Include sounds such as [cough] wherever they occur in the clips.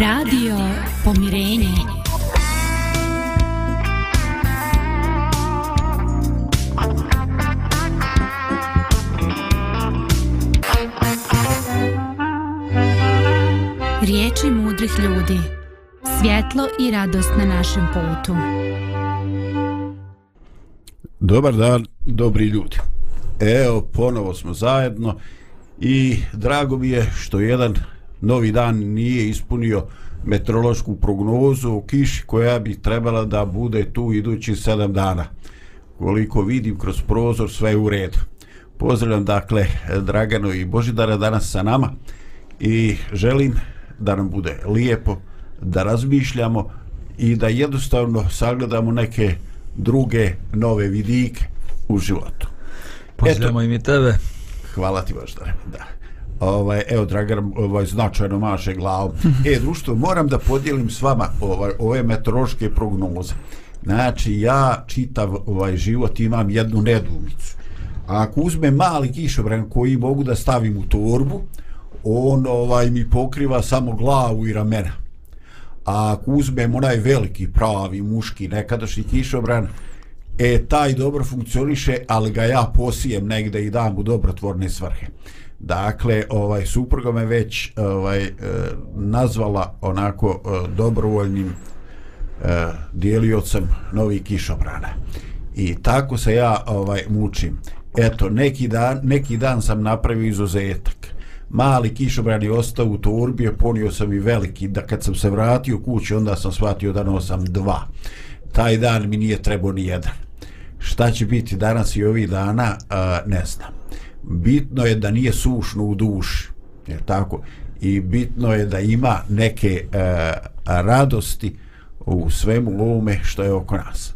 Radio Pomirenje. Riječi mudrih ljudi. Svjetlo i radost na našem putu. Dobar dan, dobri ljudi. Evo, ponovo smo zajedno i drago mi je što jedan novi dan nije ispunio meteorološku prognozu o kiši koja bi trebala da bude tu idući sedam dana. Koliko vidim kroz prozor sve je u redu. Pozdravljam dakle Dragano i Božidara danas sa nama i želim da nam bude lijepo, da razmišljamo i da jednostavno sagledamo neke druge nove vidike u životu. Pozdravljamo i mi tebe. Hvala ti Božidare. Da ovaj evo Dragan ovaj značajno maše glavom. E društvo moram da podijelim s vama ovaj ove meteorološke prognoze. Znači ja čitav ovaj život imam jednu nedumicu. A ako uzmem mali kišobran koji mogu da stavim u torbu, on ovaj mi pokriva samo glavu i ramena. A ako uzmem onaj veliki, pravi, muški, nekadašnji kišobran, e, taj dobro funkcioniše, ali ga ja posijem negde i dam u dobrotvorne svrhe. Dakle, ovaj supruga me već ovaj eh, nazvala onako eh, dobrovoljnim eh, e, dijeliocem novih kišobrana. I tako se ja ovaj mučim. Eto, neki dan, neki dan sam napravio izuzetak. Mali kišobran je ostao u torbi, ponio sam i veliki. Da kad sam se vratio kući, onda sam shvatio da nosam dva. Taj dan mi nije trebao ni jedan. Šta će biti danas i ovih dana, a, ne znam bitno je da nije sušno u duši je tako? I bitno je da ima neke e, radosti u svemu ovome što je oko nas.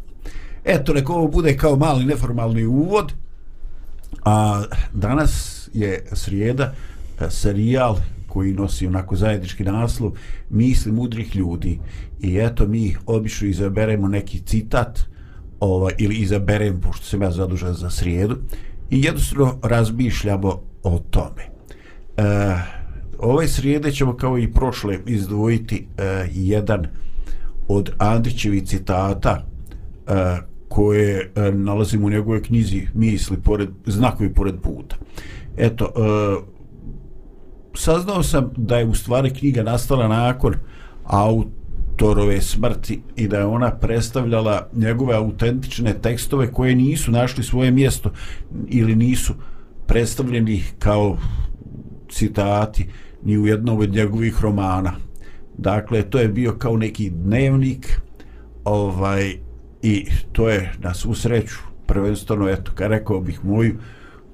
Eto neko ovo bude kao mali neformalni uvod a danas je srijeda e, serijal koji nosi onako zajednički naslov misli mudrih ljudi. I eto mi obično izaberemo neki citat ovaj, ili izaberem pošto sam ja zadužen za srijedu i jednostavno razmišljamo o tome. E, ove srijede ćemo kao i prošle izdvojiti e, jedan od Andrićevi citata e, koje e, nalazimo u njegove knjizi misli pored, znakovi pored puta. Eto, e, saznao sam da je u stvari knjiga nastala nakon aut autorove smrti i da je ona predstavljala njegove autentične tekstove koje nisu našli svoje mjesto ili nisu predstavljeni kao citati ni u jednom od njegovih romana. Dakle, to je bio kao neki dnevnik ovaj i to je na svu sreću prvenstveno, eto, ka rekao bih moju,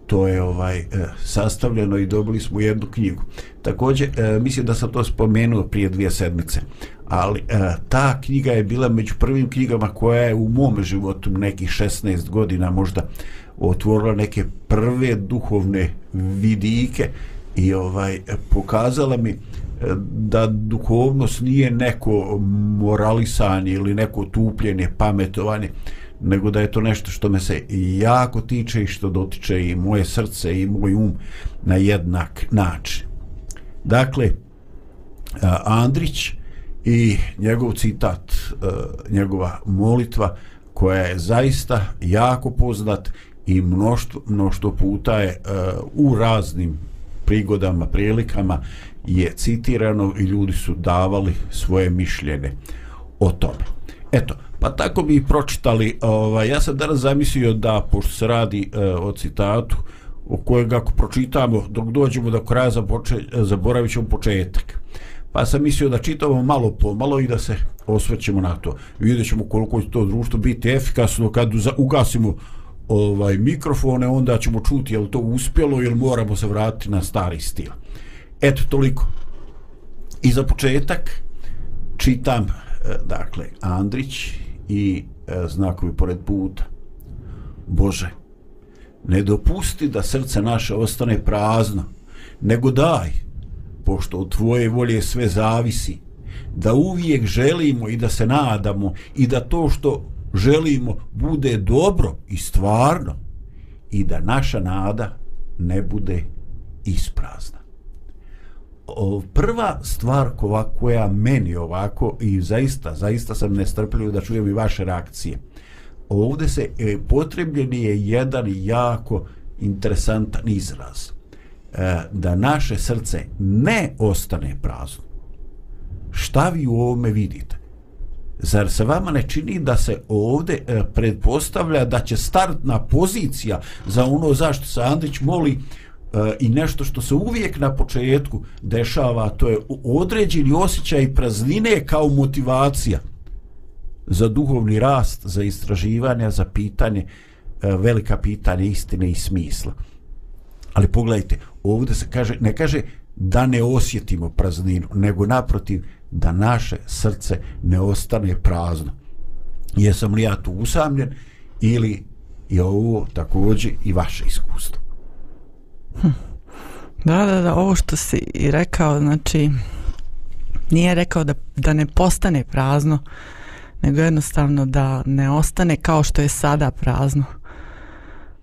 to je ovaj e, sastavljeno i dobili smo jednu knjigu. Također, e, mislim da sam to spomenuo prije dvije sedmice, ali e, ta knjiga je bila među prvim knjigama koja je u mom životu nekih 16 godina možda otvorila neke prve duhovne vidike i ovaj pokazala mi da duhovnost nije neko moralisanje ili neko tupljenje, pametovanje, nego da je to nešto što me se jako tiče i što dotiče i moje srce i moj um na jednak način. Dakle, Andrić i njegov citat, njegova molitva koja je zaista jako poznat i mnoštvo, mnoštvo puta je u raznim prigodama, prilikama je citirano i ljudi su davali svoje mišljene o tome. Eto, Pa tako bi pročitali, ovaj, ja sam danas zamislio da, pošto se radi e, o citatu, o kojeg ako pročitamo, dok dođemo do kraja započe, zaboravit ćemo početak. pa sam mislio da čitamo malo po malo i da se osvrćemo na to. Vidjet ćemo koliko će to društvo biti efikasno kad ugasimo ovaj mikrofone, onda ćemo čuti je li to uspjelo ili moramo se vratiti na stari stil. Eto, toliko. I za početak čitam, e, dakle, Andrić i e, znakovi pored puta. Bože, ne dopusti da srce naše ostane prazno, nego daj, pošto od tvoje volje sve zavisi, da uvijek želimo i da se nadamo i da to što želimo bude dobro i stvarno i da naša nada ne bude isprazna. O, prva stvar koja meni ovako i zaista, zaista sam nestrpljiv da čujem i vaše reakcije. Ovde se e, potrebljen je jedan jako interesantan izraz. E, da naše srce ne ostane prazno. Šta vi u ovome vidite? Zar se vama ne čini da se ovde e, predpostavlja da će startna pozicija za ono zašto se Andrić moli E, i nešto što se uvijek na početku dešava, to je određeni osjećaj praznine kao motivacija za duhovni rast, za istraživanje, za pitanje, e, velika pitanja istine i smisla. Ali pogledajte, ovdje se kaže, ne kaže da ne osjetimo prazninu, nego naprotiv, da naše srce ne ostane prazno. Jesam li ja tu usamljen ili je ovo također i vaše iskustvo? Hm. Da, da, da, ovo što si i rekao, znači, nije rekao da, da ne postane prazno, nego jednostavno da ne ostane kao što je sada prazno.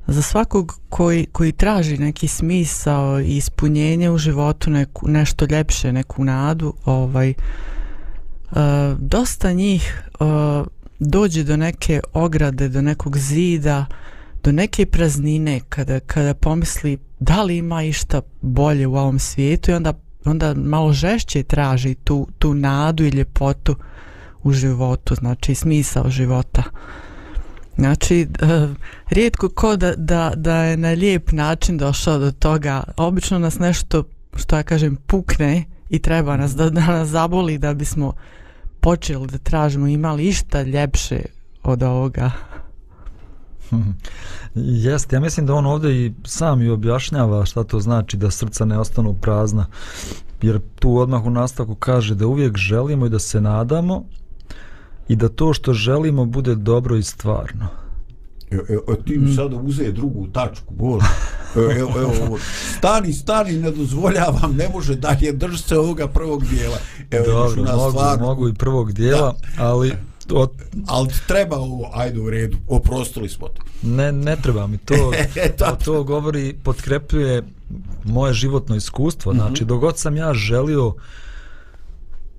Za svakog koji, koji traži neki smisao i ispunjenje u životu, neku, nešto ljepše, neku nadu, ovaj, e, dosta njih e, dođe do neke ograde, do nekog zida, do neke praznine kada, kada pomisli da li ima išta bolje u ovom svijetu i onda, onda malo žešće traži tu, tu nadu i ljepotu u životu, znači smisao života. Znači, e, rijetko ko da, da, da je na lijep način došao do toga, obično nas nešto, što ja kažem, pukne i treba nas da, da nas zaboli da bismo počeli da tražimo imali išta ljepše od ovoga. [laughs] Jeste, ja mislim da on ovdje i sam i objašnjava šta to znači da srca ne ostanu prazna. Jer tu odmah u nastavku kaže da uvijek želimo i da se nadamo i da to što želimo bude dobro i stvarno. Evo, evo ti mi mm. sada uze drugu tačku, bol. Evo, evo, evo, stani, stani, ne dozvoljavam, ne može dalje, drži se ovoga prvog dijela. Evo, Dobro, mogu, mogu i prvog dijela, da. ali... To... Ali treba ovo, ajde u redu, oprostili smo to. Ne, ne treba mi to, [laughs] to, to govori, potkrepljuje moje životno iskustvo, znači, mm -hmm. dogod sam ja želio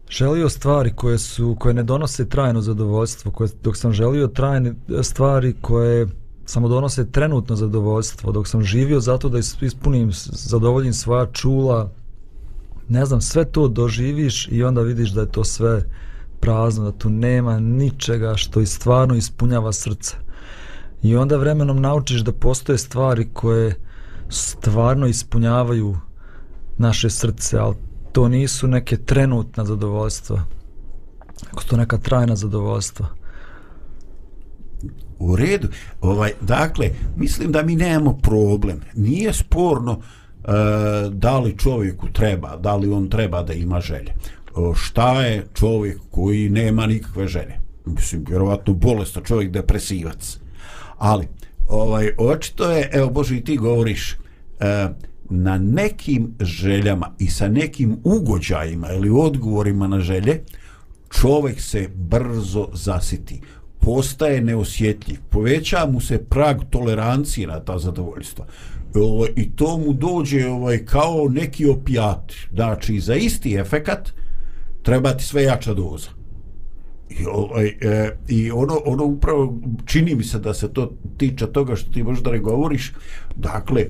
želio stvari koje su koje ne donose trajno zadovoljstvo koje dok sam želio trajne stvari koje samo donose trenutno zadovoljstvo dok sam živio zato da ispunim zadovoljim svoja čula ne znam sve to doživiš i onda vidiš da je to sve prazno da tu nema ničega što i stvarno ispunjava srce. I onda vremenom naučiš da postoje stvari koje stvarno ispunjavaju naše srce ali to nisu neke trenutna zadovoljstva ako to neka trajna zadovoljstva. U redu. Ovaj, dakle mislim da mi nemamo problem. Nije sporno uh, da li čovjeku treba da li on treba da ima želje šta je čovjek koji nema nikakve žene. mislim vjerovatno bolestan čovjek depresivac ali ovaj očito je evo bože i ti govoriš uh, na nekim željama i sa nekim ugođajima ili odgovorima na želje, čovjek se brzo zasiti, postaje neosjetljiv, poveća mu se prag tolerancije na ta zadovoljstva. E, ovaj, I to mu dođe ovaj, kao neki opijat. Znači, za isti efekat treba ti sve jača doza. I, ovaj, e, i ono, ono upravo čini mi se da se to tiče toga što ti možda ne govoriš. Dakle, e,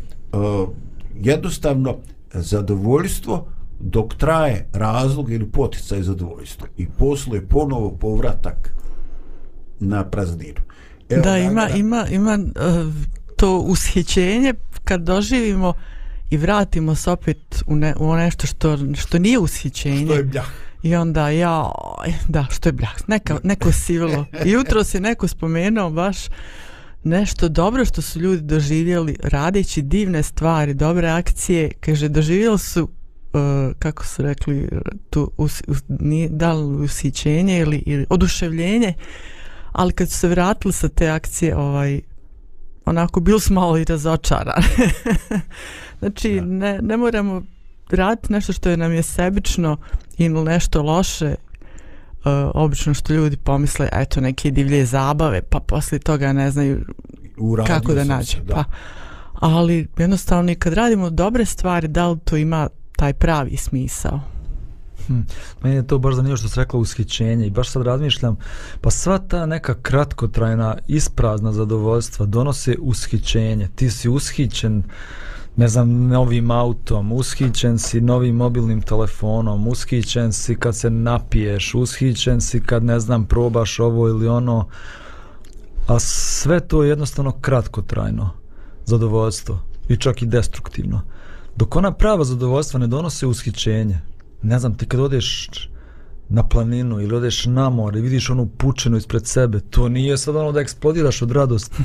jednostavno zadovoljstvo dok traje razlog ili poticaj zadovoljstva i posle ponovo povratak na prazninu. Evo, da, ima, ima, ima uh, to ushićenje kad doživimo i vratimo se opet u, ne, u nešto što, što nije ushićenje. Što je bljah. I onda ja, da, što je bljah, neka, neko sivilo. I jutro se neko spomenuo baš nešto dobro što su ljudi doživjeli radeći divne stvari, dobre akcije, kaže, doživjeli su uh, kako su rekli tu us, us, nije, da li usićenje ili, ili oduševljenje ali kad su se vratili sa te akcije ovaj onako bili smo malo i razočarani [laughs] znači ja. ne, ne moramo raditi nešto što je nam je sebično ili nešto loše uh, obično što ljudi pomisle eto neke divlje zabave pa posle toga ne znaju Uradio kako da nađe da. pa ali jednostavno i kad radimo dobre stvari da li to ima taj pravi smisao Hm. Meni je to baš zanimljivo što se rekla ushićenje i baš sad razmišljam, pa sva ta neka kratkotrajna isprazna zadovoljstva donose ushićenje. Ti si ushićen, ne znam, novim autom, ushićen si novim mobilnim telefonom, ushićen si kad se napiješ, ushićen si kad, ne znam, probaš ovo ili ono, a sve to je jednostavno kratkotrajno zadovoljstvo i čak i destruktivno. Dok ona prava zadovoljstva ne donose ushićenje, ne znam, ti kad odeš na planinu ili odeš na more i vidiš onu pučenu ispred sebe, to nije sad ono da eksplodiraš od radosti,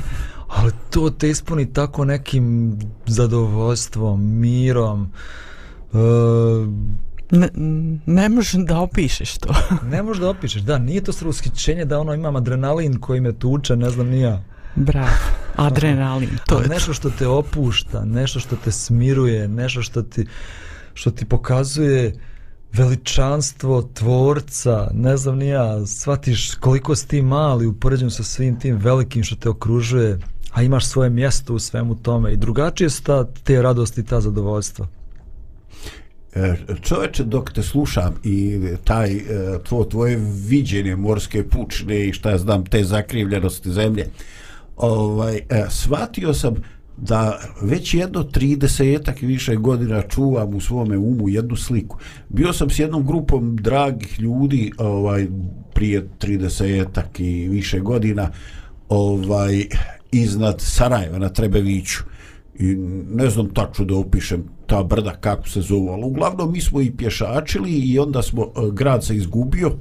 ali to te ispuni tako nekim zadovoljstvom, mirom. Uh, ne, ne možeš da opišeš to. [laughs] ne možeš da opišeš, da, nije to srushićenje da ono imam adrenalin koji me tuče, ne znam nija. Bravo, [laughs] adrenalin, to je nešto što te opušta, nešto što te smiruje, nešto što ti, što ti pokazuje veličanstvo tvorca, ne znam ni ja, shvatiš koliko si ti mali u poređenju sa svim tim velikim što te okružuje, a imaš svoje mjesto u svemu tome i drugačije su ta, te radosti i ta zadovoljstva. E, čoveče, dok te slušam i taj e, tvo, tvoje viđenje morske pučne i šta ja znam, te zakrivljenosti zemlje, ovaj, e, shvatio sam da već jedno 30 i više godina čuvam u svome umu jednu sliku. Bio sam s jednom grupom dragih ljudi ovaj prije 30 i više godina ovaj iznad Sarajeva na Trebeviću i ne znam tačno da upišem ta brda kako se zove, ali uglavnom mi smo i pješačili i onda smo e, grad se izgubio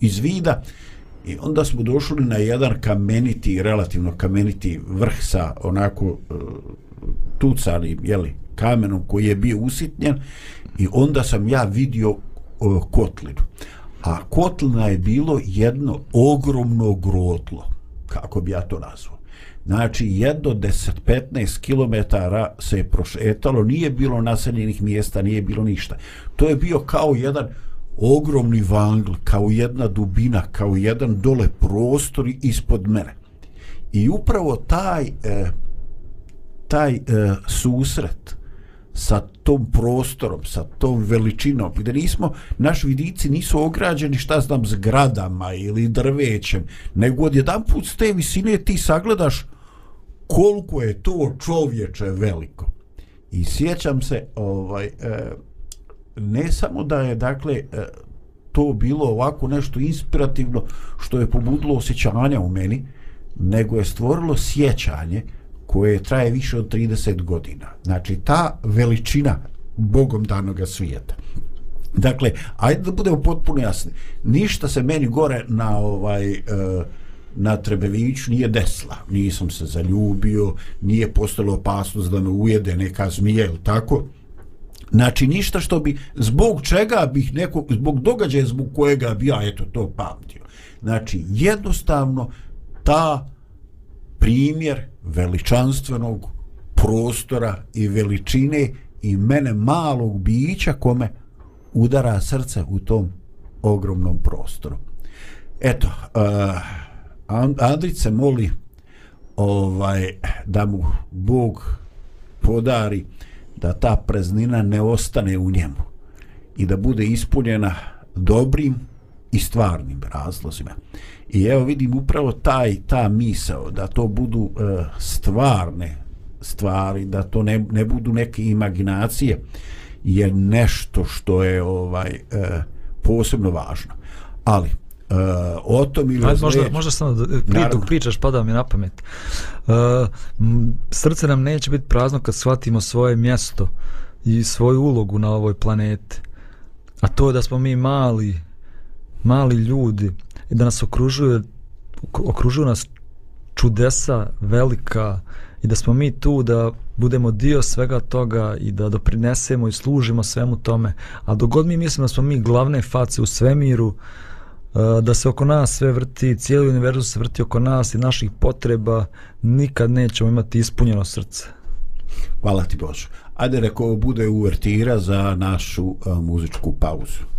iz vida I onda smo došli na jedan kameniti, relativno kameniti vrh sa onako e, tucanim, jeli, kamenom koji je bio usitnjen i onda sam ja vidio e, kotlinu. A kotlina je bilo jedno ogromno grotlo, kako bi ja to nazvao. Znači, jedno 10-15 km se je prošetalo, nije bilo naseljenih mjesta, nije bilo ništa. To je bio kao jedan ogromni vangl, kao jedna dubina, kao jedan dole prostor ispod mene. I upravo taj e, taj e, susret sa tom prostorom, sa tom veličinom, gdje nismo, naši vidici nisu ograđeni šta znam zgradama ili drvećem, nego od jedan put s te visine ti sagledaš koliko je to čovječe veliko. I sjećam se, ovaj, e, ne samo da je dakle e, to bilo ovako nešto inspirativno što je pobudilo osjećanja u meni, nego je stvorilo sjećanje koje traje više od 30 godina. Znači, ta veličina Bogom danoga svijeta. Dakle, ajde da budemo potpuno jasni. Ništa se meni gore na ovaj e, na Trebeviću nije desla. Nisam se zaljubio, nije postalo opasnost da me ujede neka zmija ili tako. Znači ništa što bi, zbog čega bih neko, zbog događaja zbog kojega bi ja eto to pamtio. Znači jednostavno ta primjer veličanstvenog prostora i veličine i mene malog bića kome udara srce u tom ogromnom prostoru. Eto, uh, Andrić se moli ovaj, da mu Bog podari da ta praznina ne ostane u njemu i da bude ispunjena dobrim i stvarnim razlozima. I evo vidim upravo taj ta misao da to budu uh, stvarne stvari, da to ne, ne budu neke imaginacije je nešto što je ovaj uh, posebno važno. Ali uh, o tom ili Ajde, možda, možda samo da, pri, dok pričaš pada mi na pamet. Uh, srce nam neće biti prazno kad shvatimo svoje mjesto i svoju ulogu na ovoj planeti. A to je da smo mi mali mali ljudi i da nas okružuje okružuju nas čudesa velika i da smo mi tu da budemo dio svega toga i da doprinesemo i služimo svemu tome a dogod mi mislimo da smo mi glavne face u svemiru e, da se oko nas sve vrti, cijeli univerzum se vrti oko nas i naših potreba, nikad nećemo imati ispunjeno srce. Hvala ti Bože. Ajde reko bude uvertira za našu uh, muzičku pauzu.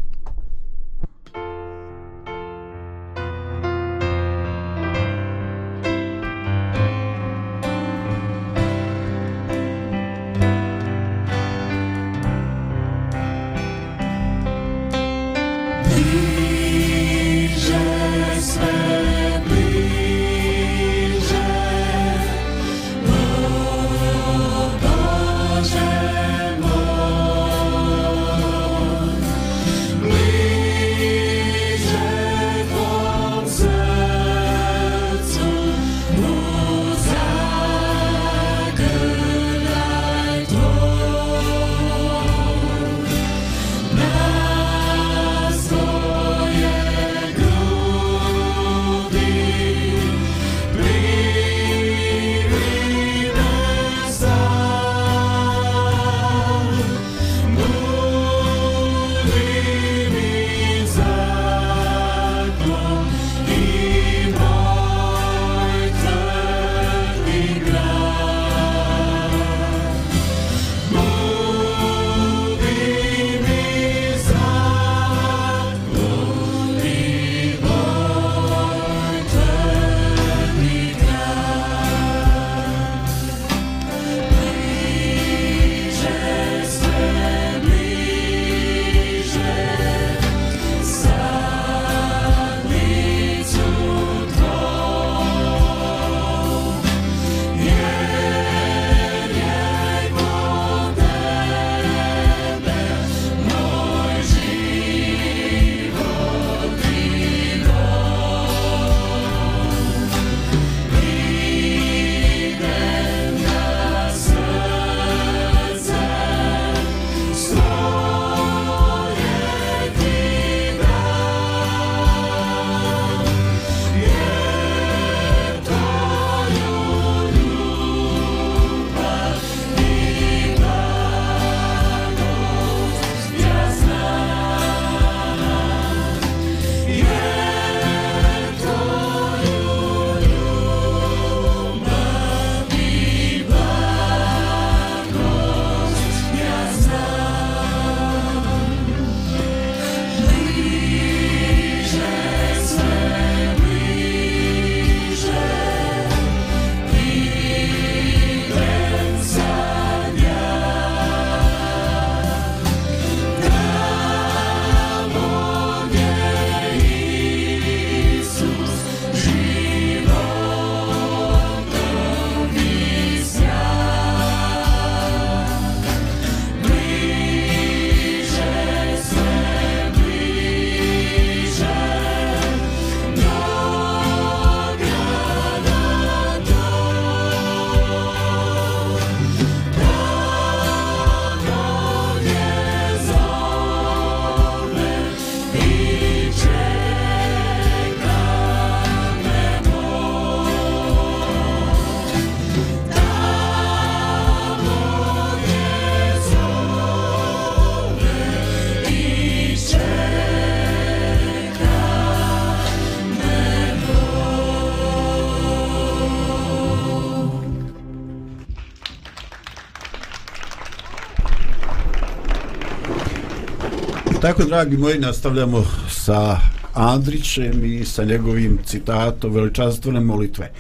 Tako, dragi moji, nastavljamo sa Andrićem i sa njegovim citatom veličanstvene molitve.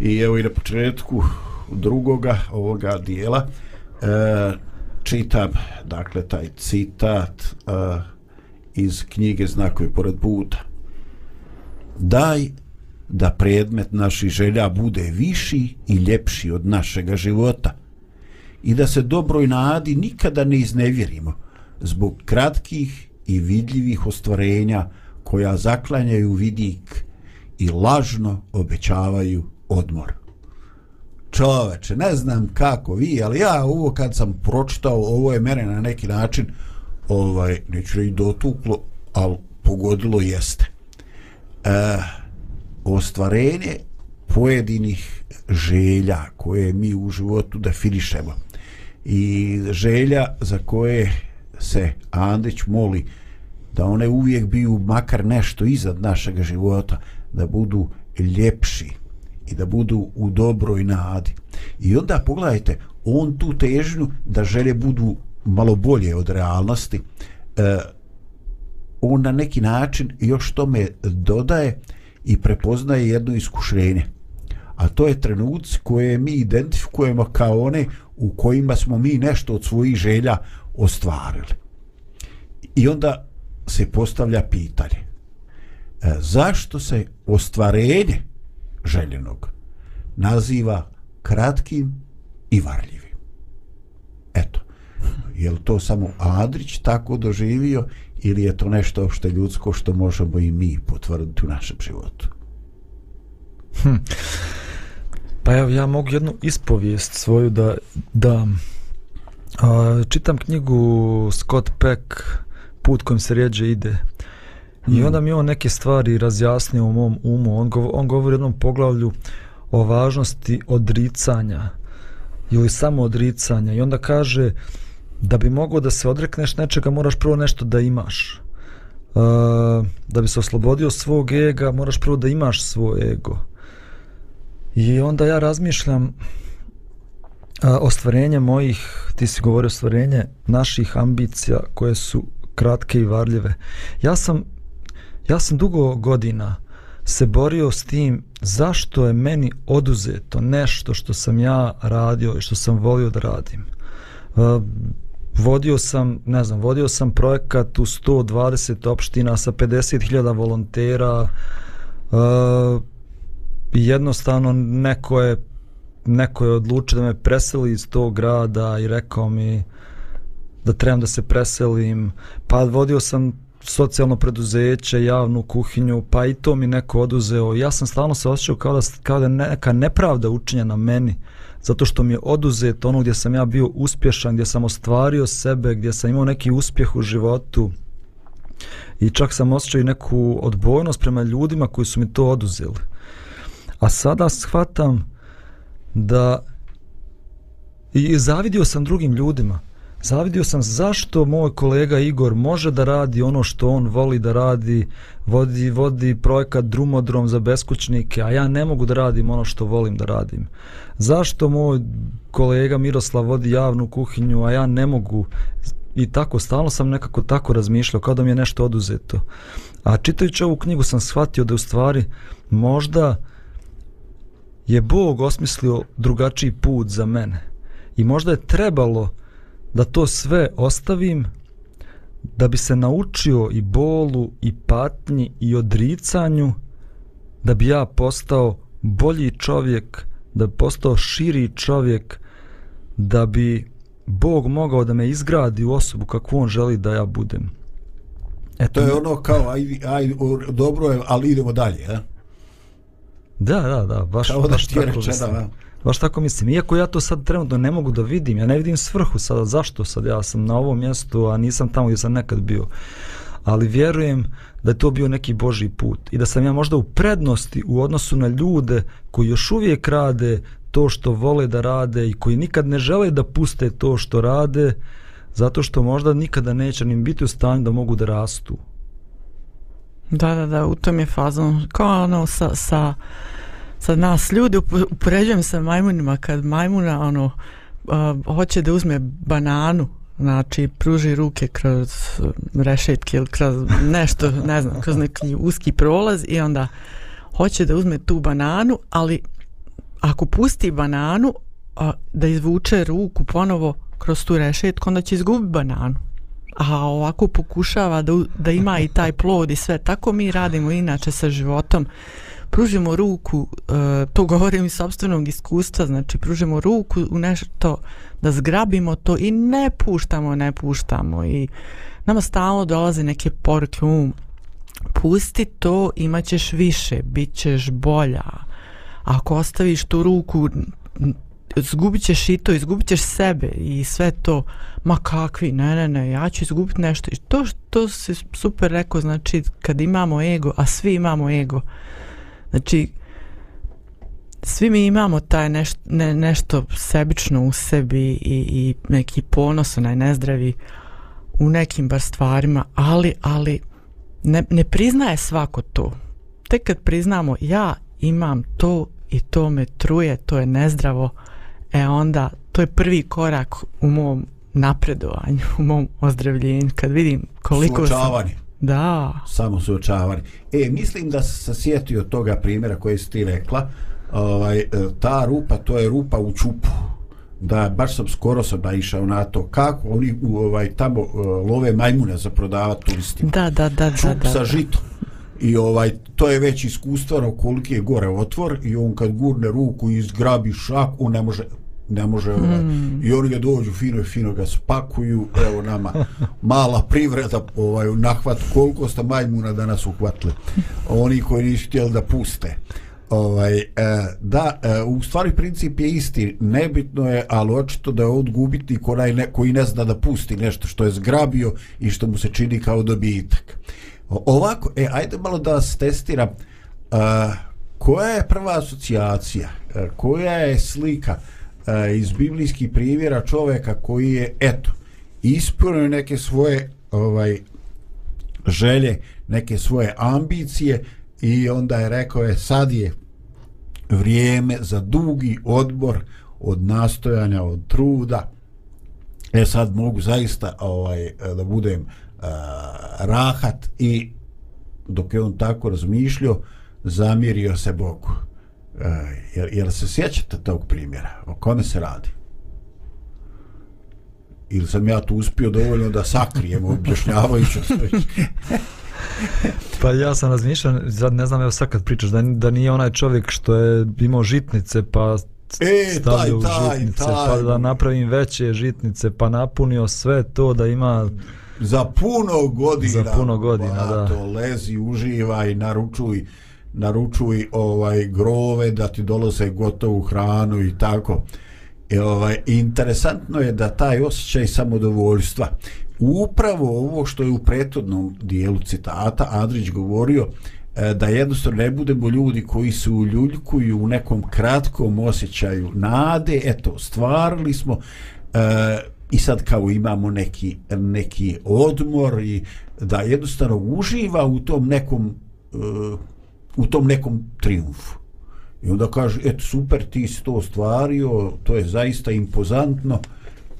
I evo i na početku drugoga ovoga dijela e, čitam, dakle, taj citat e, iz knjige Znakovi pored puta. Daj da predmet naših želja bude viši i ljepši od našega života i da se dobroj nadi nikada ne iznevjerimo zbog kratkih i vidljivih ostvarenja koja zaklanjaju vidik i lažno obećavaju odmor. Čoveče, ne znam kako vi, ali ja ovo kad sam pročitao, ovo je mene na neki način, ovaj, neću reći dotuklo, ali pogodilo jeste. E, ostvarenje pojedinih želja koje mi u životu definišemo i želja za koje se Andrić moli da one uvijek biju makar nešto iznad našeg života, da budu ljepši i da budu u dobroj nadi. I onda pogledajte, on tu težnju da želje budu malo bolje od realnosti, e, on na neki način još tome dodaje i prepoznaje jedno iskušenje. A to je trenuci koje mi identifikujemo kao one u kojima smo mi nešto od svojih želja ostvarili. I onda se postavlja pitanje e, zašto se ostvarenje željenog naziva kratkim i varljivim. Eto, je li to samo Adrić tako doživio ili je to nešto opšte ljudsko što možemo i mi potvrditi u našem životu? Hm. Pa evo, ja mogu jednu ispovijest svoju da, da a, čitam knjigu Scott Peck Put kojim se rijeđe ide i hmm. onda mi on neke stvari razjasnio u mom umu. On, gov, on govori u jednom poglavlju o važnosti odricanja ili samo odricanja i onda kaže da bi mogao da se odrekneš nečega moraš prvo nešto da imaš uh, da bi se oslobodio svog ega moraš prvo da imaš svoj ego i onda ja razmišljam ostvarenje mojih ti si govorio ostvarenje naših ambicija koje su kratke i varljive ja sam ja sam dugo godina se borio s tim zašto je meni oduzeto nešto što sam ja radio i što sam volio da radim. Uh, vodio sam, ne znam, vodio sam projekat u 120 opština sa 50.000 volontera uh, jednostavno neko je neko je odlučio da me preseli iz tog grada i rekao mi da trebam da se preselim pa vodio sam socijalno preduzeće, javnu kuhinju, pa i to mi neko oduzeo. Ja sam stalno se osjećao kao da, kao da neka nepravda učinjena meni, zato što mi je oduzet ono gdje sam ja bio uspješan, gdje sam ostvario sebe, gdje sam imao neki uspjeh u životu. I čak sam osjećao i neku odbojnost prema ljudima koji su mi to oduzeli. A sada shvatam da i zavidio sam drugim ljudima zavidio sam zašto moj kolega Igor može da radi ono što on voli da radi, vodi, vodi projekat Drumodrom za beskućnike, a ja ne mogu da radim ono što volim da radim. Zašto moj kolega Miroslav vodi javnu kuhinju, a ja ne mogu i tako, stalno sam nekako tako razmišljao, kao da mi je nešto oduzeto. A čitajući ovu knjigu sam shvatio da u stvari možda je Bog osmislio drugačiji put za mene. I možda je trebalo da to sve ostavim da bi se naučio i bolu i patnji i odricanju da bi ja postao bolji čovjek da bi postao širi čovjek da bi Bog mogao da me izgradi u osobu kakvu on želi da ja budem Eto, to je ono kao aj, aj, dobro je, ali idemo dalje a? Da, da, da baš, kao baš da tako rečeno, Baš tako mislim. Iako ja to sad trenutno ne mogu da vidim, ja ne vidim svrhu sada, zašto sad ja sam na ovom mjestu, a nisam tamo gdje sam nekad bio. Ali vjerujem da je to bio neki Boži put i da sam ja možda u prednosti u odnosu na ljude koji još uvijek rade to što vole da rade i koji nikad ne žele da puste to što rade, zato što možda nikada neće nim biti u stanju da mogu da rastu. Da, da, da, u tom je fazom, kao ono sa, sa sa nas ljudi upoređujem sa majmunima. Kad majmuna ono uh, hoće da uzme bananu znači pruži ruke kroz rešetke ili kroz nešto ne znam kroz neki uski prolaz i onda hoće da uzme tu bananu ali ako pusti bananu a, da izvuče ruku ponovo kroz tu rešetku onda će izgubiti bananu a ovako pokušava da, da ima i taj plod i sve. Tako mi radimo inače sa životom. Pružimo ruku, uh, to govorim iz sobstvenog iskustva, znači pružimo ruku u nešto da zgrabimo to i ne puštamo, ne puštamo. I nama stalno dolaze neke poruke um, pusti to, imat ćeš više, bit ćeš bolja. Ako ostaviš tu ruku, izgubit ćeš i to, izgubit ćeš sebe i sve to, ma kakvi, ne, ne, ne, ja ću izgubiti nešto. I to što si super rekao, znači, kad imamo ego, a svi imamo ego, znači, svi mi imamo taj neš, ne, nešto sebično u sebi i, i neki ponos, onaj nezdravi u nekim bar stvarima, ali, ali ne, ne priznaje svako to. Tek kad priznamo ja imam to i to me truje, to je nezdravo, e onda to je prvi korak u mom napredovanju, u mom ozdravljenju, kad vidim koliko sam... Da. Samo suočavanje. E, mislim da se sjetio toga primjera koje si ti rekla, ovaj, e, ta rupa, to je rupa u čupu. Da, baš sam skoro sam naišao na to. Kako oni u, ovaj, tamo uh, love majmune za prodavat turistima. Da, da, da, Čup da, da. sa žitom. I ovaj, to je već iskustveno koliki je gore otvor i on kad gurne ruku i zgrabi šak, on ne može ne može ovaj. Hmm. i oni ga dođu fino i fino ga spakuju evo nama mala privreda ovaj nahvat koliko ste majmuna danas uhvatili. Oni koji nisu htjeli da puste. Ovaj e, da e, u stvari princip je isti. Nebitno je ali očito da je od onaj ne, koji ne zna da pusti nešto što je zgrabio i što mu se čini kao dobitak. Ovako e ajde malo da vas testiram. A, koja je prva asocijacija? E, koja je slika e, iz biblijskih primjera čovjeka koji je eto ispunio neke svoje ovaj želje neke svoje ambicije i onda je rekao je sad je vrijeme za dugi odbor od nastojanja od truda. E sad mogu zaista ovaj da budem uh, rahat. I dok je on tako razmišljao zamjerio se Bogu jer, jer se sjećate tog primjera o kome se radi ili sam ja tu uspio dovoljno da sakrijem objašnjavajući [laughs] Pa ja sam razmišljao, sad ne znam, evo sad kad pričaš, da, da nije onaj čovjek što je imao žitnice, pa E, stavio taj, taj, žitnice, taj. pa da napravim veće žitnice, pa napunio sve to da ima... za puno godina Za puno godina, pa, da. to lezi, uživaj, naručuj naručuj ovaj grove da ti dolaze gotovu hranu i tako. I ovaj interesantno je da taj osjećaj samodovoljstva upravo ovo što je u prethodnom dijelu citata Adrić govorio e, da jednostavno ne budemo ljudi koji se uljuljkuju u nekom kratkom osjećaju nade, eto, stvarili smo e, i sad kao imamo neki, neki odmor i da jednostavno uživa u tom nekom e, u tom nekom triumfu. I onda kaže, eto super, ti si to ostvario, to je zaista impozantno,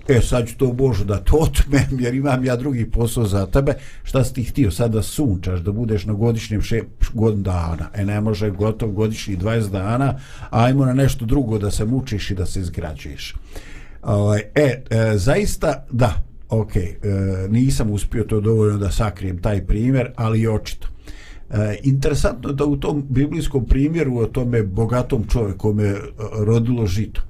e sad ću to Božo da to otmem, jer imam ja drugi posao za tebe, šta si ti htio sad da sunčaš, da budeš na godišnjem še, godin dana, e ne može gotov godišnji 20 dana, ajmo na nešto drugo da se mučiš i da se izgrađuješ. Ovaj, e, e, zaista, da, ok, e, nisam uspio to dovoljno da sakrijem taj primjer, ali očito. E, interesantno da u tom biblijskom primjeru o tome bogatom čovjeku kome je rodilo žito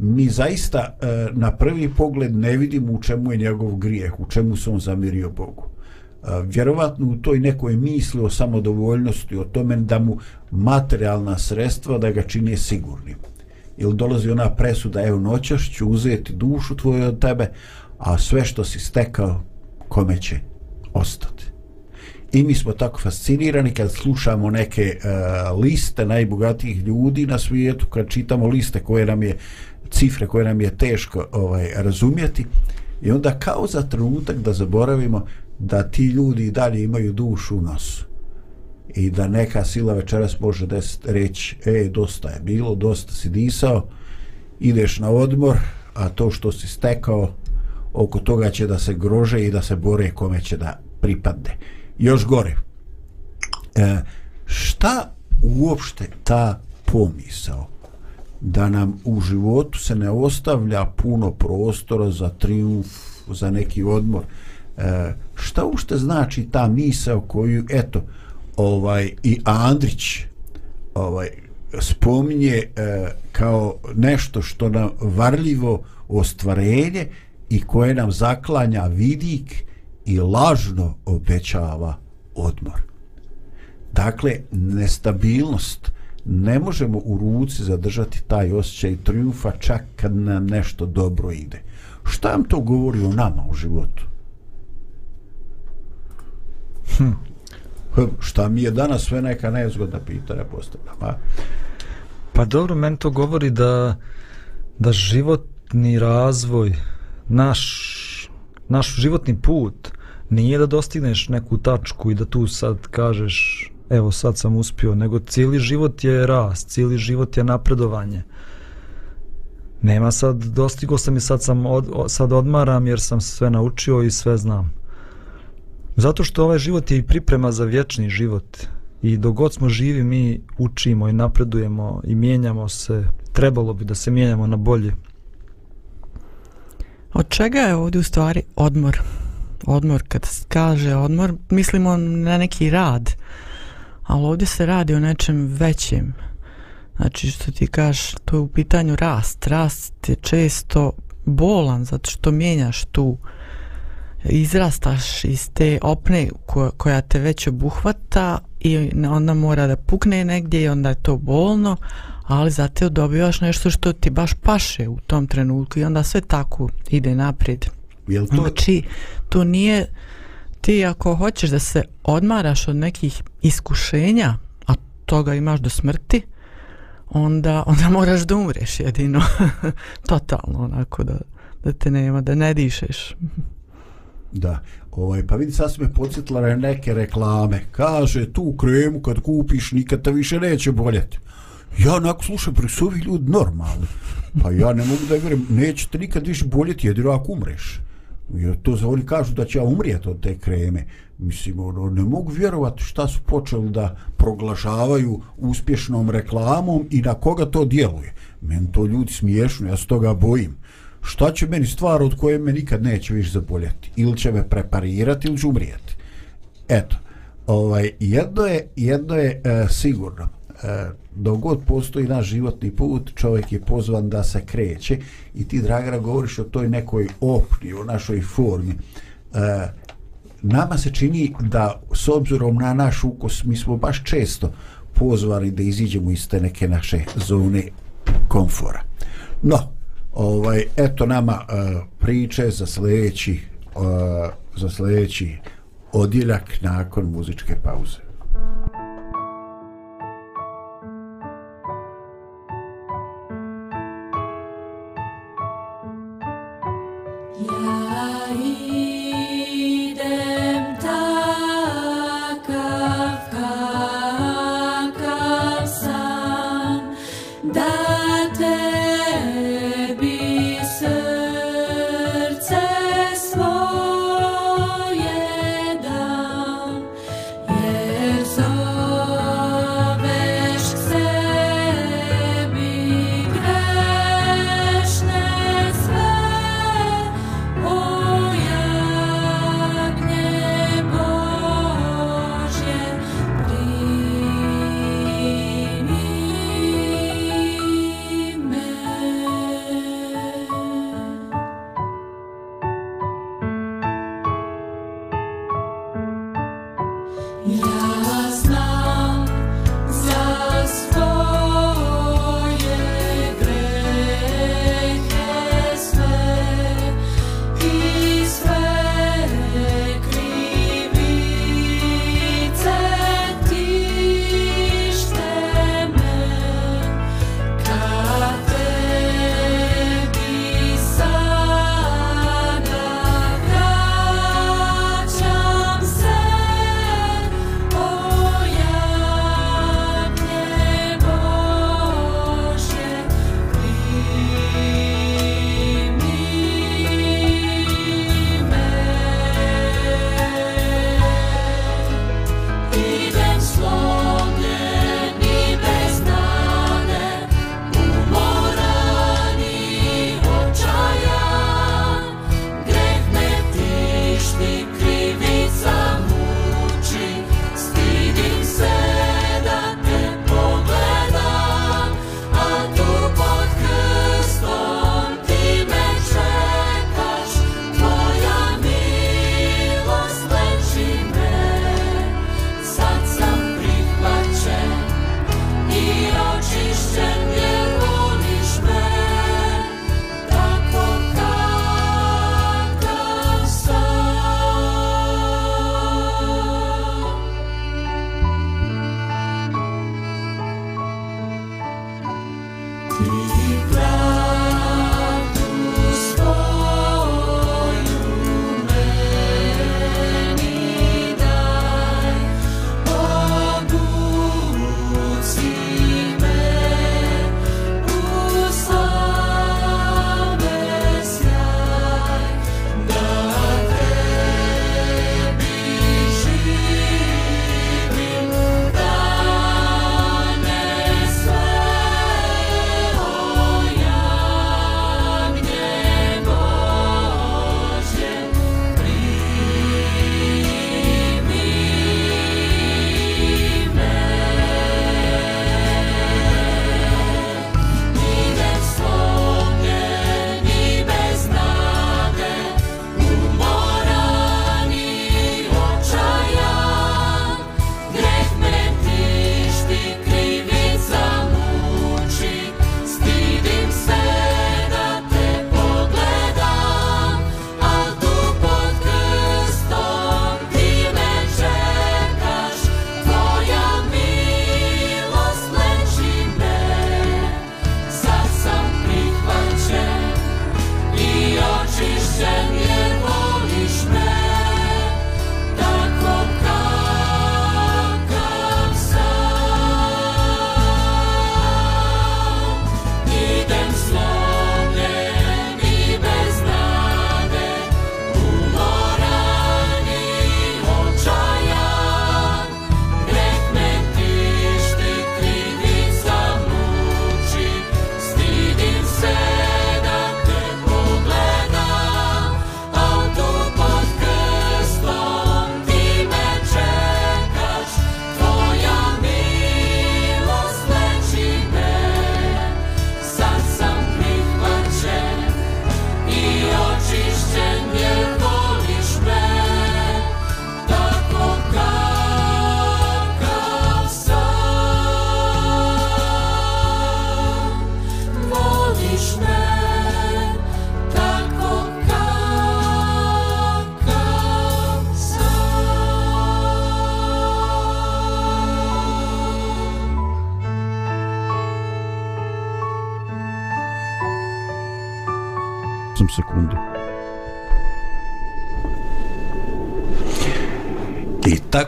mi zaista e, na prvi pogled ne vidimo u čemu je njegov grijeh, u čemu se on zamirio Bogu. E, vjerovatno u toj nekoj misli o samodovoljnosti, o tome da mu materijalna sredstva da ga čine sigurnim. Ili dolazi ona presuda, evo noćaš ću uzeti dušu tvoju od tebe, a sve što si stekao, kome će ostati i mi smo tako fascinirani kad slušamo neke uh, liste najbogatijih ljudi na svijetu, kad čitamo liste koje nam je cifre koje nam je teško ovaj razumjeti. I onda kao za trenutak da zaboravimo da ti ljudi i dalje imaju dušu u nosu. I da neka sila večeras može des, reći e, dosta je bilo, dosta si disao ideš na odmor a to što si stekao oko toga će da se grože i da se bore kome će da pripadne još gore e, šta uopšte ta pomisao da nam u životu se ne ostavlja puno prostora za triumf, za neki odmor. E, šta ušte znači ta misao koju, eto, ovaj i Andrić ovaj spominje e, kao nešto što nam varljivo ostvarenje i koje nam zaklanja vidik i lažno obećava odmor. Dakle, nestabilnost, ne možemo u ruci zadržati taj osjećaj triumfa čak kad nam nešto dobro ide. Šta vam to govori o nama u životu? Hm. Šta mi je danas sve neka nezgodna pitanja postavljam, a? Pa dobro, meni to govori da, da životni razvoj, naš, naš životni put, nije da dostigneš neku tačku i da tu sad kažeš evo sad sam uspio, nego cijeli život je rast, cijeli život je napredovanje. Nema sad, dostigo sam i sad sam od, sad odmaram jer sam sve naučio i sve znam. Zato što ovaj život je i priprema za vječni život. I dok god smo živi mi učimo i napredujemo i mijenjamo se. Trebalo bi da se mijenjamo na bolje. Od čega je ovdje u stvari odmor? Odmor, kad kaže odmor, mislimo na neki rad. Ali ovdje se radi o nečem većem. Znači što ti kažeš, to je u pitanju rast. Rast je često bolan zato što mijenjaš tu izrastaš iz te opne koja, koja te već obuhvata i onda mora da pukne negdje i onda je to bolno, ali zato dobivaš nešto što ti baš paše u tom trenutku i onda sve tako ide naprijed. Jel to... Znači, to nije ti ako hoćeš da se odmaraš od nekih iskušenja, a toga imaš do smrti, onda, onda moraš da umreš jedino. [laughs] Totalno onako da, da te nema, da ne dišeš. Da, ovaj, pa vidi sad su me podsjetila na neke reklame. Kaže, tu kremu kad kupiš nikad te više neće boljeti. Ja onako slušam, pri su ovi ljudi normalni. Pa ja ne mogu da vjerujem, neće te nikad više boljeti jedino ako umreš. Jer to za oni kažu da će ja umrijeti od te kreme. Mislim, ono, ne mogu vjerovati šta su počeli da proglašavaju uspješnom reklamom i na koga to djeluje. Men to ljudi smiješno, ja se toga bojim. Šta će meni stvar od koje me nikad neće više zaboljeti? Ili će me preparirati ili će umrijeti? Eto, ovaj, jedno je, jedno je e, sigurno E, dogod postoji naš životni put, čovjek je pozvan da se kreće i ti, Dragara, govoriš o toj nekoj opni, o našoj formi. E, nama se čini da, s obzirom na naš ukos, mi smo baš često pozvani da iziđemo iz te neke naše zone komfora. No, ovaj, eto nama uh, priče za sljedeći, uh, za sljedeći odjeljak nakon muzičke pauze.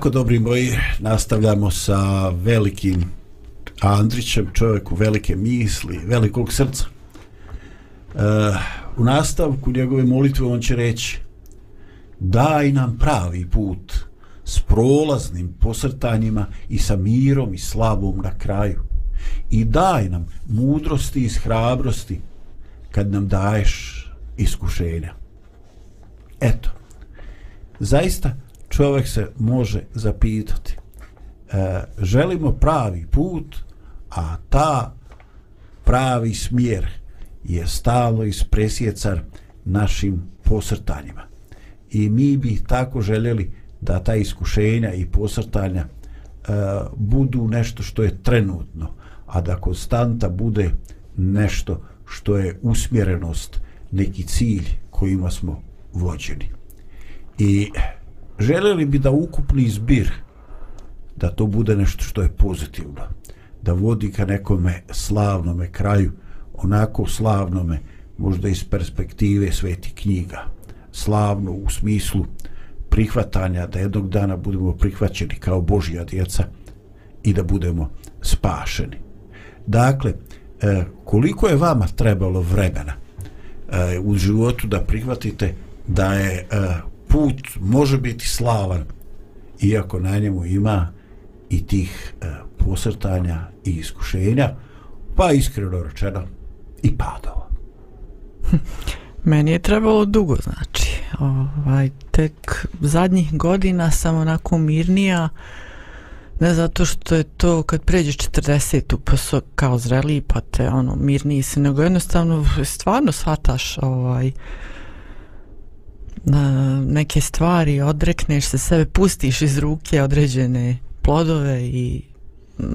Tako, dobri moji, nastavljamo sa velikim Andrićem, čovjeku velike misli, velikog srca. Uh, u nastavku njegove molitve on će reći daj nam pravi put s prolaznim posrtanjima i sa mirom i slavom na kraju i daj nam mudrosti i hrabrosti kad nam daješ iskušenja. Eto, zaista čovjek se može zapitati e, želimo pravi put a ta pravi smjer je stalo ispresjecar našim posrtanjima. I mi bi tako željeli da ta iskušenja i posrtanja e, budu nešto što je trenutno a da konstanta bude nešto što je usmjerenost neki cilj kojima smo vođeni. I željeli bi da ukupni zbir da to bude nešto što je pozitivno da vodi ka nekome slavnome kraju onako slavnome možda iz perspektive sveti knjiga slavno u smislu prihvatanja da jednog dana budemo prihvaćeni kao Božja djeca i da budemo spašeni. Dakle, e, koliko je vama trebalo vremena e, u životu da prihvatite da je e, put može biti slavan iako na njemu ima i tih e, posrtanja i iskušenja pa iskreno rečeno i padova. [laughs] Meni je trebalo dugo, znači. Ovaj, tek zadnjih godina sam onako mirnija, ne zato što je to kad pređeš 40 pa su kao zreli pa te ono mirniji se, nego jednostavno stvarno shvataš ovaj, uh, neke stvari, odrekneš se sebe, pustiš iz ruke određene plodove i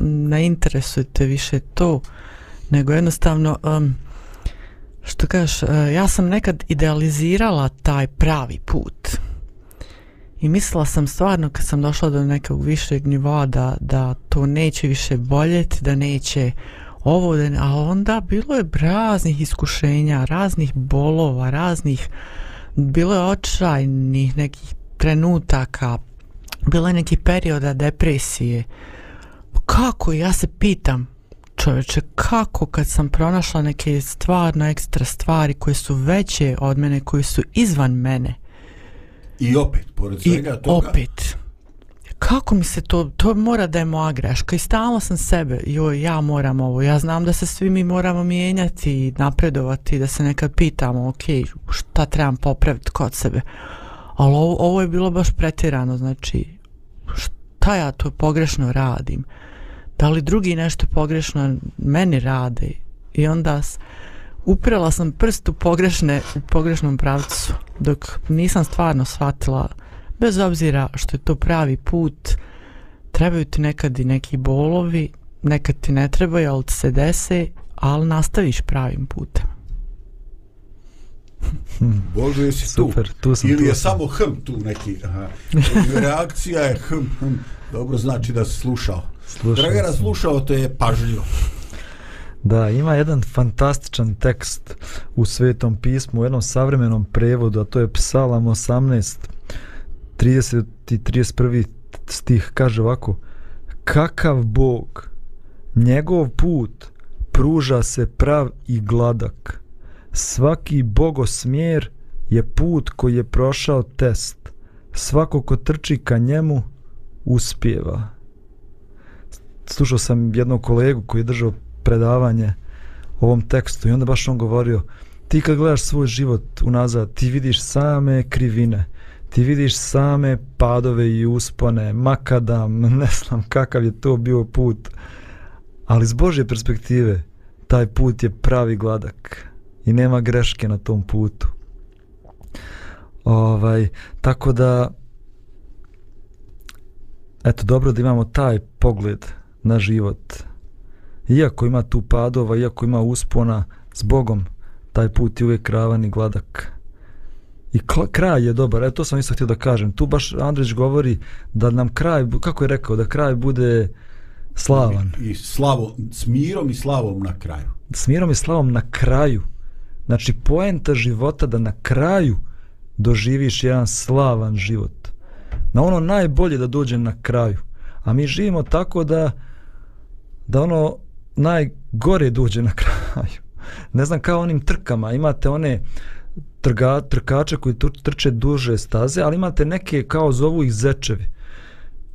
ne interesuje te više to, nego jednostavno um, što kažeš, uh, ja sam nekad idealizirala taj pravi put. I mislila sam stvarno kad sam došla do nekog višeg nivoa da, da to neće više boljeti, da neće ovo, da ne, a onda bilo je raznih iskušenja, raznih bolova, raznih, bilo je očajnih nekih trenutaka, bilo je neki perioda depresije. Kako? Ja se pitam, čovječe, kako kad sam pronašla neke stvarno ekstra stvari koje su veće od mene, koje su izvan mene. I opet, pored svega I toga... opet. Kako mi se to, to mora da je moja greška i stalno sam sebe, joj, ja moram ovo, ja znam da se svi mi moramo mijenjati i napredovati, da se nekad pitamo, ok, šta trebam popraviti kod sebe. Ali ovo, ovo je bilo baš pretjerano, znači, šta ja to pogrešno radim? da li drugi nešto pogrešno meni rade i onda uprela sam prst u pogrešne u pogrešnom pravcu dok nisam stvarno shvatila bez obzira što je to pravi put trebaju ti nekad i neki bolovi nekad ti ne trebaju ali se dese ali nastaviš pravim putem Hmm. [laughs] Bože, jesi Super, tu? tu sam, Ili tu je sam. samo hm tu neki? Aha. [laughs] Reakcija je hm, hm. Dobro znači da si slušao. Dragara, slušao te je pažljivo. Da, ima jedan fantastičan tekst u Svetom pismu, u jednom savremenom prevodu, a to je Psalam 18, 30 i 31 stih, kaže ovako, kakav Bog, njegov put pruža se prav i gladak. Svaki bogosmjer je put koji je prošao test. Svako ko trči ka njemu uspjeva slušao sam jednog kolegu koji je držao predavanje ovom tekstu i onda baš on govorio ti kad gledaš svoj život unazad ti vidiš same krivine ti vidiš same padove i uspone makadam, [laughs] ne znam kakav je to bio put ali s Božje perspektive taj put je pravi gladak i nema greške na tom putu ovaj, tako da eto dobro da imamo taj pogled na život. Iako ima tu padova, iako ima uspona s Bogom, taj put je uvijek ravan i gladak. I kraj je dobar, e to sam isto htio da kažem. Tu baš Andrić govori da nam kraj, kako je rekao, da kraj bude slavan. I, i slavo, s mirom i slavom na kraju. S mirom i slavom na kraju. Znači, poenta života da na kraju doživiš jedan slavan život. Na ono najbolje da dođe na kraju. A mi živimo tako da da ono najgore dođe na [laughs] kraju. Ne znam kao onim trkama, imate one trga, trkača koji trče duže staze, ali imate neke kao zovu ih zečevi.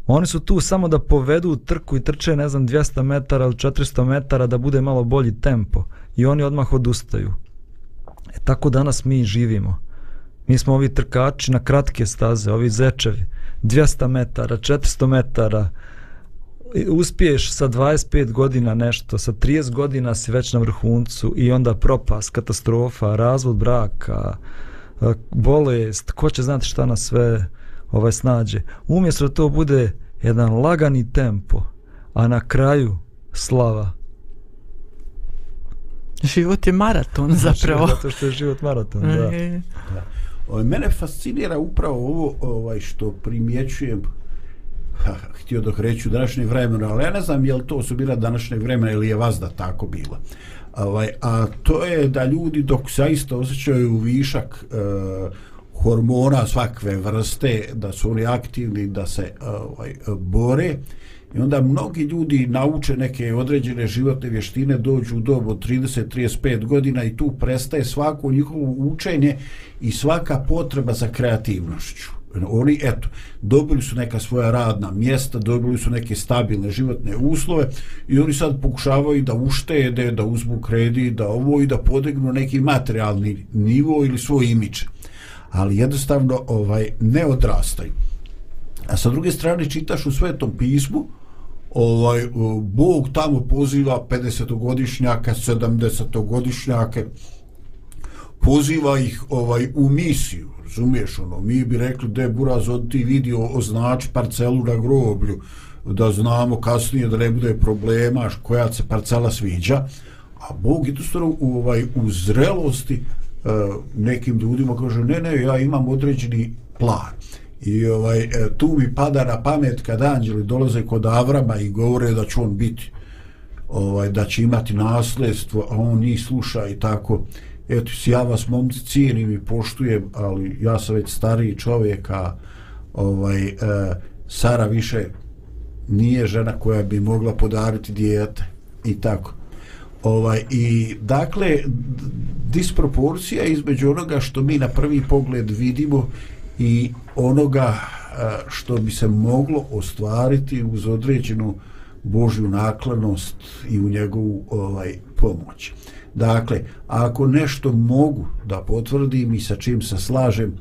Oni su tu samo da povedu trku i trče, ne znam, 200 metara ili 400 metara da bude malo bolji tempo. I oni odmah odustaju. E tako danas mi živimo. Mi smo ovi trkači na kratke staze, ovi zečevi. 200 metara, 400 metara. Uspiješ sa 25 godina nešto, sa 30 godina si već na vrhuncu i onda propas, katastrofa, razvod braka, bolest, ko će znati šta na sve ovaj snađe. Umjesto da to bude jedan lagani tempo, a na kraju slava. Život je maraton zapravo. Zato što je život maraton, da. [laughs] da. Mene fascinira upravo ovo ovaj, što primjećujem ha, [laughs] htio dok reću današnje vremena, ali ja ne znam je li to su bila današnje vremena ili je vazda tako bila. Ovaj, a to je da ljudi dok zaista osjećaju višak e, hormona svakve vrste, da su oni aktivni, da se e, ovaj, bore. I onda mnogi ljudi nauče neke određene životne vještine, dođu u dobu od 30-35 godina i tu prestaje svako njihovo učenje i svaka potreba za kreativnošću. Oni, eto, dobili su neka svoja radna mjesta, dobili su neke stabilne životne uslove i oni sad pokušavaju da uštede, da uzmu kredit, da ovo i da podignu neki materijalni nivo ili svoj imidž. ali jednostavno ovaj ne odrastaju. A sa druge strane čitaš u svetom pismu ovaj Bog tamo poziva 50-godišnjaka, 70-godišnjake poziva ih ovaj u misiju, razumiješ ono, mi bi rekli da je Buraz od ti vidio označi parcelu na groblju, da znamo kasnije da ne bude problema koja se parcela sviđa, a Bog je to u, ovaj, u zrelosti e, nekim ljudima kaže ne ne ja imam određeni plan. I ovaj e, tu mi pada na pamet kad anđeli dolaze kod Avrama i govore da će on biti ovaj da će imati nasljedstvo a on njih sluša i tako eto ja vas momci cijenim i poštujem ali ja sam već stariji čovjek a ovaj e, Sara više nije žena koja bi mogla podariti dijete i tako ovaj i dakle disproporcija između onoga što mi na prvi pogled vidimo i onoga e, što bi se moglo ostvariti uz određenu Božju naklonost i u njegovu ovaj pomoć. Dakle, ako nešto mogu da potvrdim i sa čim se slažem,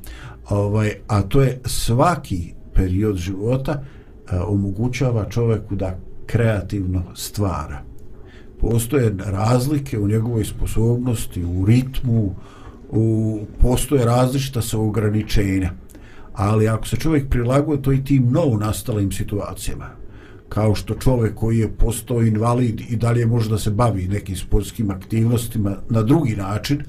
ovaj, a to je svaki period života a, omogućava čovjeku da kreativno stvara postoje razlike u njegovoj sposobnosti, u ritmu, u, postoje različita sa ograničenja. Ali ako se čovjek prilaguje to i tim novo nastalim situacijama, kao što čovjek koji je postao invalid i dalje može da se bavi nekim sportskim aktivnostima na drugi način,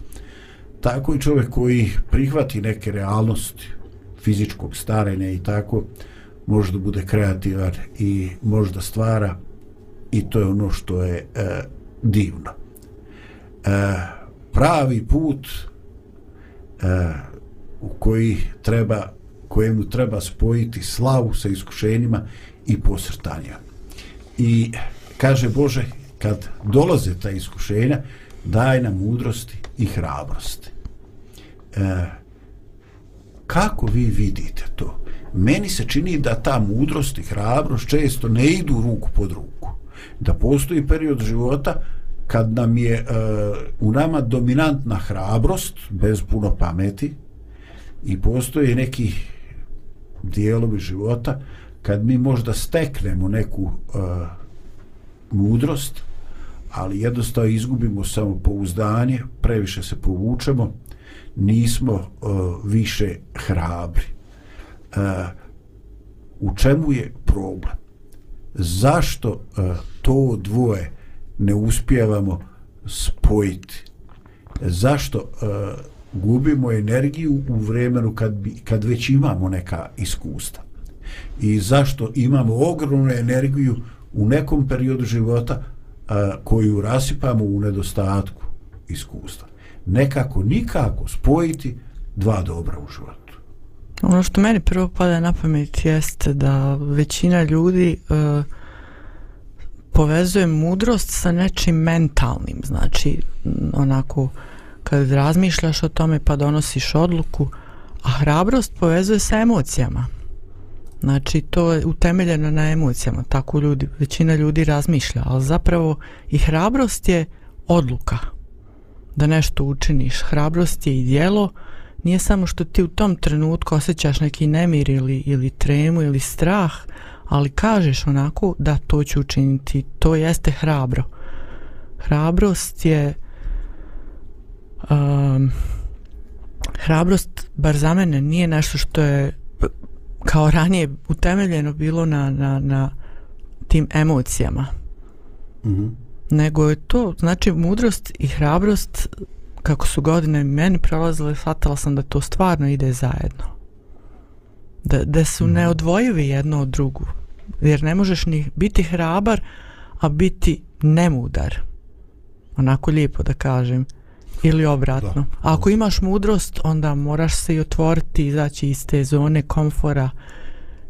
tako i čovjek koji prihvati neke realnosti fizičkog starenja i tako, može da bude kreativan i može da stvara i to je ono što je e, divno. E, pravi put e, u koji treba kojemu treba spojiti slavu sa iskušenjima i posrtanja. I kaže Bože, kad dolaze ta iskušenja, daj nam mudrosti i hrabrosti. E, kako vi vidite to? Meni se čini da ta mudrost i hrabrost često ne idu ruku pod ruku da postoji period života kad nam je e, u nama dominantna hrabrost bez puno pameti i postoji neki dijelovi života kad mi možda steknemo neku e, mudrost ali jednostavno izgubimo samo pouzdanje previše se povučemo nismo e, više hrabri. E, u čemu je problem? Zašto uh, to dvoje ne uspijevamo spojiti? Zašto uh, gubimo energiju u vremenu kad, bi, kad već imamo neka iskustva? I zašto imamo ogromnu energiju u nekom periodu života a, koju rasipamo u nedostatku iskustva nekako nikako spojiti dva dobra u životu. Ono što meni prvo pada na pamet jeste da većina ljudi e, povezuje mudrost sa nečim mentalnim, znači onako kad razmišljaš o tome pa donosiš odluku, a hrabrost povezuje sa emocijama. Znači to je utemeljeno na emocijama, tako ljudi, većina ljudi razmišlja, ali zapravo i hrabrost je odluka da nešto učiniš. Hrabrost je i dijelo, nije samo što ti u tom trenutku osjećaš neki nemir ili, ili tremu ili strah, ali kažeš onako da to ću učiniti, to jeste hrabro. Hrabrost je um, hrabrost, bar za mene, nije nešto što je kao ranije utemeljeno bilo na, na, na tim emocijama. Mm -hmm. Nego je to, znači mudrost i hrabrost, kako su godine meni prolazile, shvatila sam da to stvarno ide zajedno. Da, da su mm -hmm. neodvojivi jedno od drugu. Jer ne možeš ni biti hrabar, a biti nemudar. Onako lijepo da kažem. Ili obratno. Da. Ako imaš mudrost, onda moraš se i otvoriti, izaći iz te zone komfora.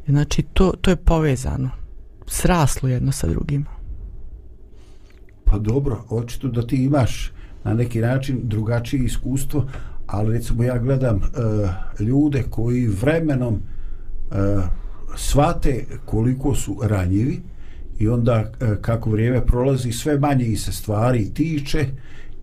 Znači, to, to je povezano. Sraslo jedno sa drugim. Pa dobro, očito da ti imaš na neki način drugačije iskustvo, ali recimo ja gledam uh, ljude koji vremenom uh, svate koliko su ranjivi i onda uh, kako vrijeme prolazi sve manje i se stvari tiče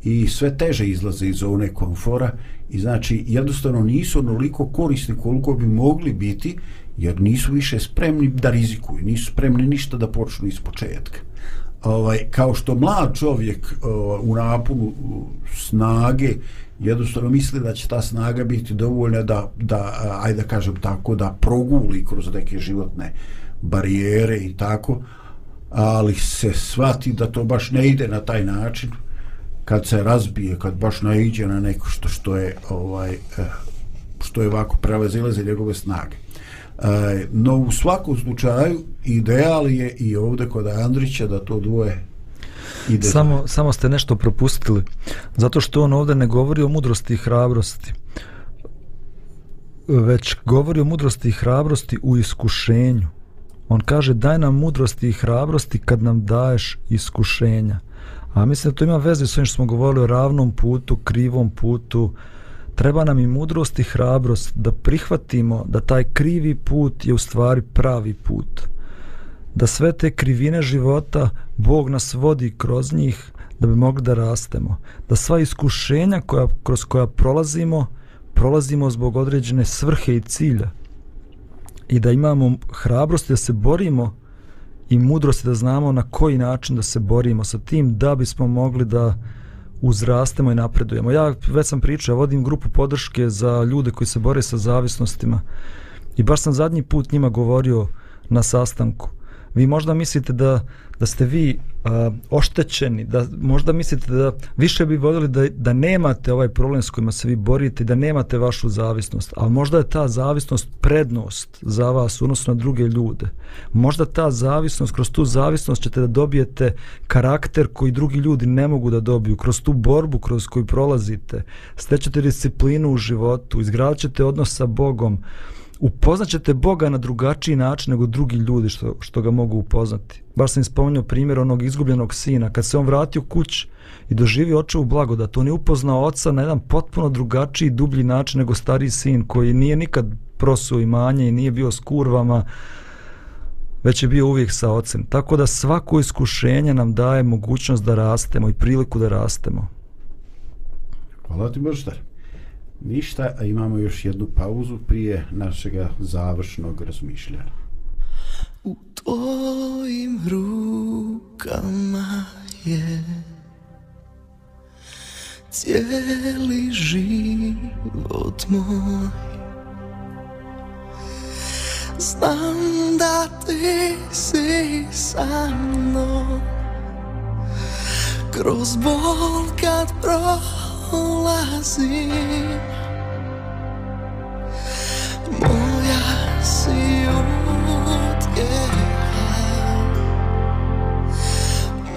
i sve teže izlaze iz zone komfora i znači jednostavno nisu onoliko korisni koliko bi mogli biti jer nisu više spremni da rizikuju, nisu spremni ništa da počnu iz početka. Ovaj, kao što mlad čovjek o, u napunu snage jednostavno misli da će ta snaga biti dovoljna da, da ajde da kažem tako, da proguli kroz neke životne barijere i tako, ali se shvati da to baš ne ide na taj način, kad se razbije, kad baš naiđe na neko što što je ovaj eh, što je ovako prevazilaze njegove snage. E, no u svakom slučaju ideal je i ovdje kod Andrića da to dvoje ide. Samo, samo ste nešto propustili. Zato što on ovdje ne govori o mudrosti i hrabrosti. Već govori o mudrosti i hrabrosti u iskušenju. On kaže daj nam mudrosti i hrabrosti kad nam daješ iskušenja. A mislim da to ima veze s ovim što smo govorili o ravnom putu, krivom putu. Treba nam i mudrost i hrabrost da prihvatimo da taj krivi put je u stvari pravi put. Da sve te krivine života Bog nas vodi kroz njih da bi mogli da rastemo. Da sva iskušenja koja, kroz koja prolazimo, prolazimo zbog određene svrhe i cilja. I da imamo hrabrost da se borimo i mudrosti da znamo na koji način da se borimo sa tim da bismo mogli da uzrastemo i napredujemo. Ja već sam pričao, vodim grupu podrške za ljude koji se bore sa zavisnostima i baš sam zadnji put njima govorio na sastanku. Vi možda mislite da, da ste vi uh, oštećeni, da možda mislite da više bi voljeli da, da nemate ovaj problem s kojima se vi borite, da nemate vašu zavisnost, ali možda je ta zavisnost prednost za vas odnosno na druge ljude. Možda ta zavisnost, kroz tu zavisnost ćete da dobijete karakter koji drugi ljudi ne mogu da dobiju, kroz tu borbu kroz koju prolazite, stećete disciplinu u životu, izgradit ćete odnos sa Bogom, upoznaćete Boga na drugačiji način nego drugi ljudi što, što ga mogu upoznati. Baš sam spomenuo primjer onog izgubljenog sina. Kad se on vratio kuć i doživio očevu blagodat, on je upoznao oca na jedan potpuno drugačiji, dublji način nego stariji sin koji nije nikad prosuo imanje i nije bio s kurvama, već je bio uvijek sa ocem. Tako da svako iskušenje nam daje mogućnost da rastemo i priliku da rastemo. Hvala ti, Boždar. Ništa, a imamo još jednu pauzu prije našeg završnog razmišljanja. U tvojim rukama je cijeli život moj. Znam da ti si sa mnom kroz bol kad prođe prolazim Moja si utjeha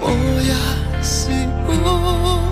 Moja si utjeha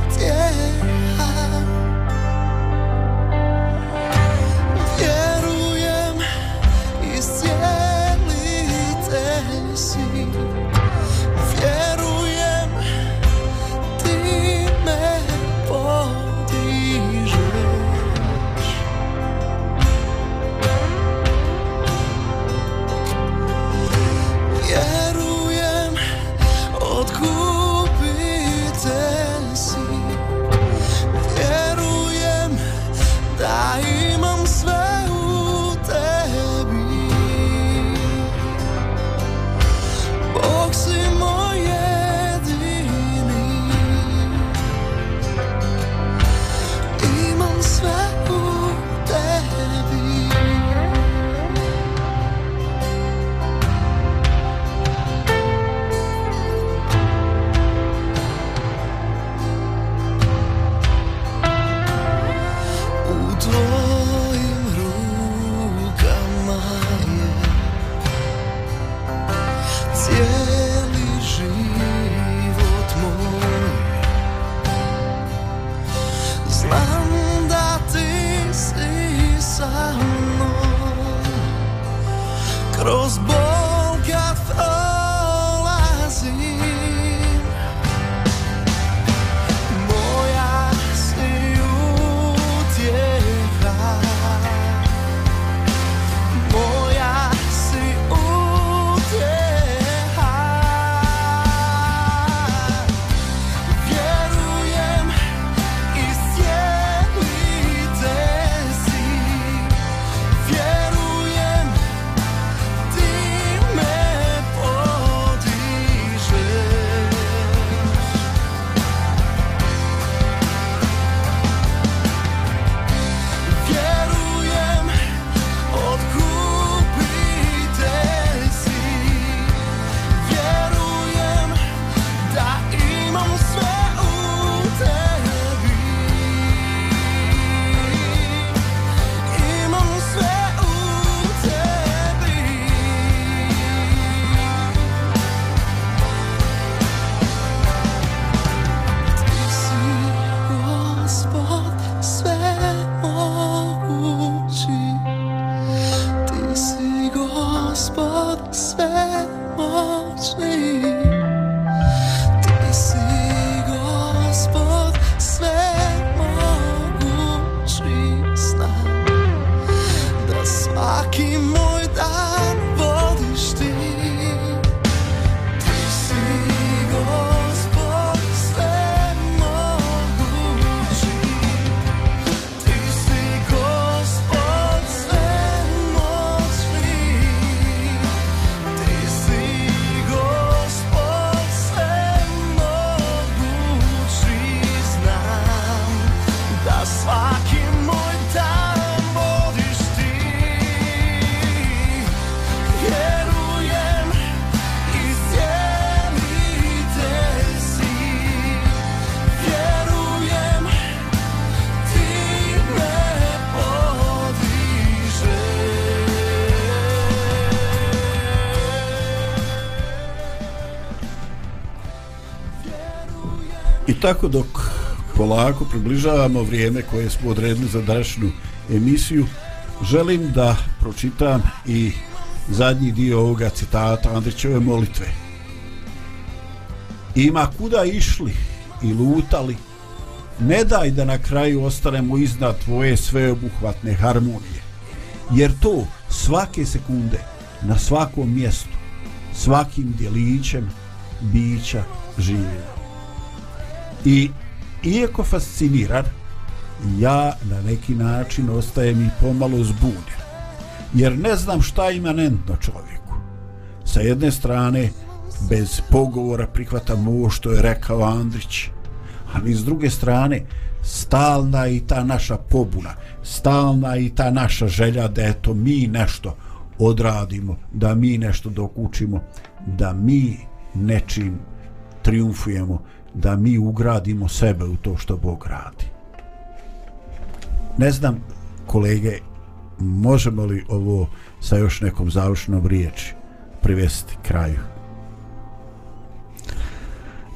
tako dok polako približavamo vrijeme koje smo odredili za današnju emisiju, želim da pročitam i zadnji dio ovoga citata Andrićeve molitve. Ima kuda išli i lutali, ne daj da na kraju ostanemo iznad tvoje sveobuhvatne harmonije, jer to svake sekunde, na svakom mjestu, svakim djelićem bića živjena. I iako fasciniran, ja na neki način ostajem i pomalo zbunjen. Jer ne znam šta je imanentno čovjeku. Sa jedne strane, bez pogovora prihvatam ovo što je rekao Andrić, ali s druge strane, stalna i ta naša pobuna, stalna i ta naša želja da eto mi nešto odradimo, da mi nešto dokučimo, da mi nečim triumfujemo, da mi ugradimo sebe u to što Bog radi. Ne znam, kolege, možemo li ovo sa još nekom završnom riječi privesti kraju?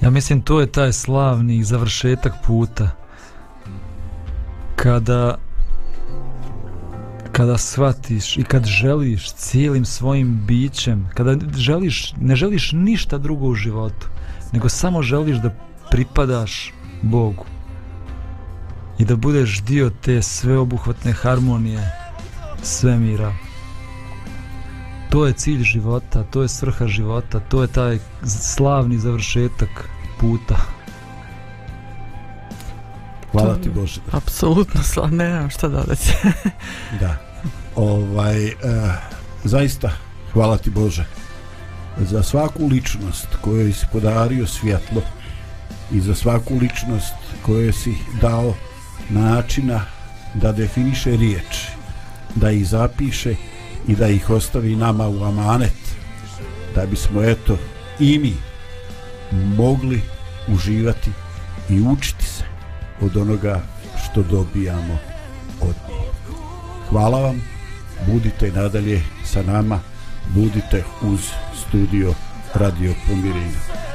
Ja mislim to je taj slavni završetak puta kada kada shvatiš i kad želiš cijelim svojim bićem, kada želiš, ne želiš ništa drugo u životu, nego samo želiš da pripadaš Bogu i da budeš dio te sveobuhvatne harmonije svemira. To je cilj života, to je svrha života, to je taj slavni završetak puta. Hvala ti Bože. Apsolutno, sla, ne znam šta dodati. Da. Ovaj, e, zaista, hvala ti Bože za svaku ličnost kojoj si podario svjetlo i za svaku ličnost kojoj si dao načina da definiše riječi, da ih zapiše i da ih ostavi nama u amanet, da bismo eto i mi mogli uživati i učiti se od onoga što dobijamo od njih. Hvala vam, budite nadalje sa nama, budite uz studio Radio Pomirenja.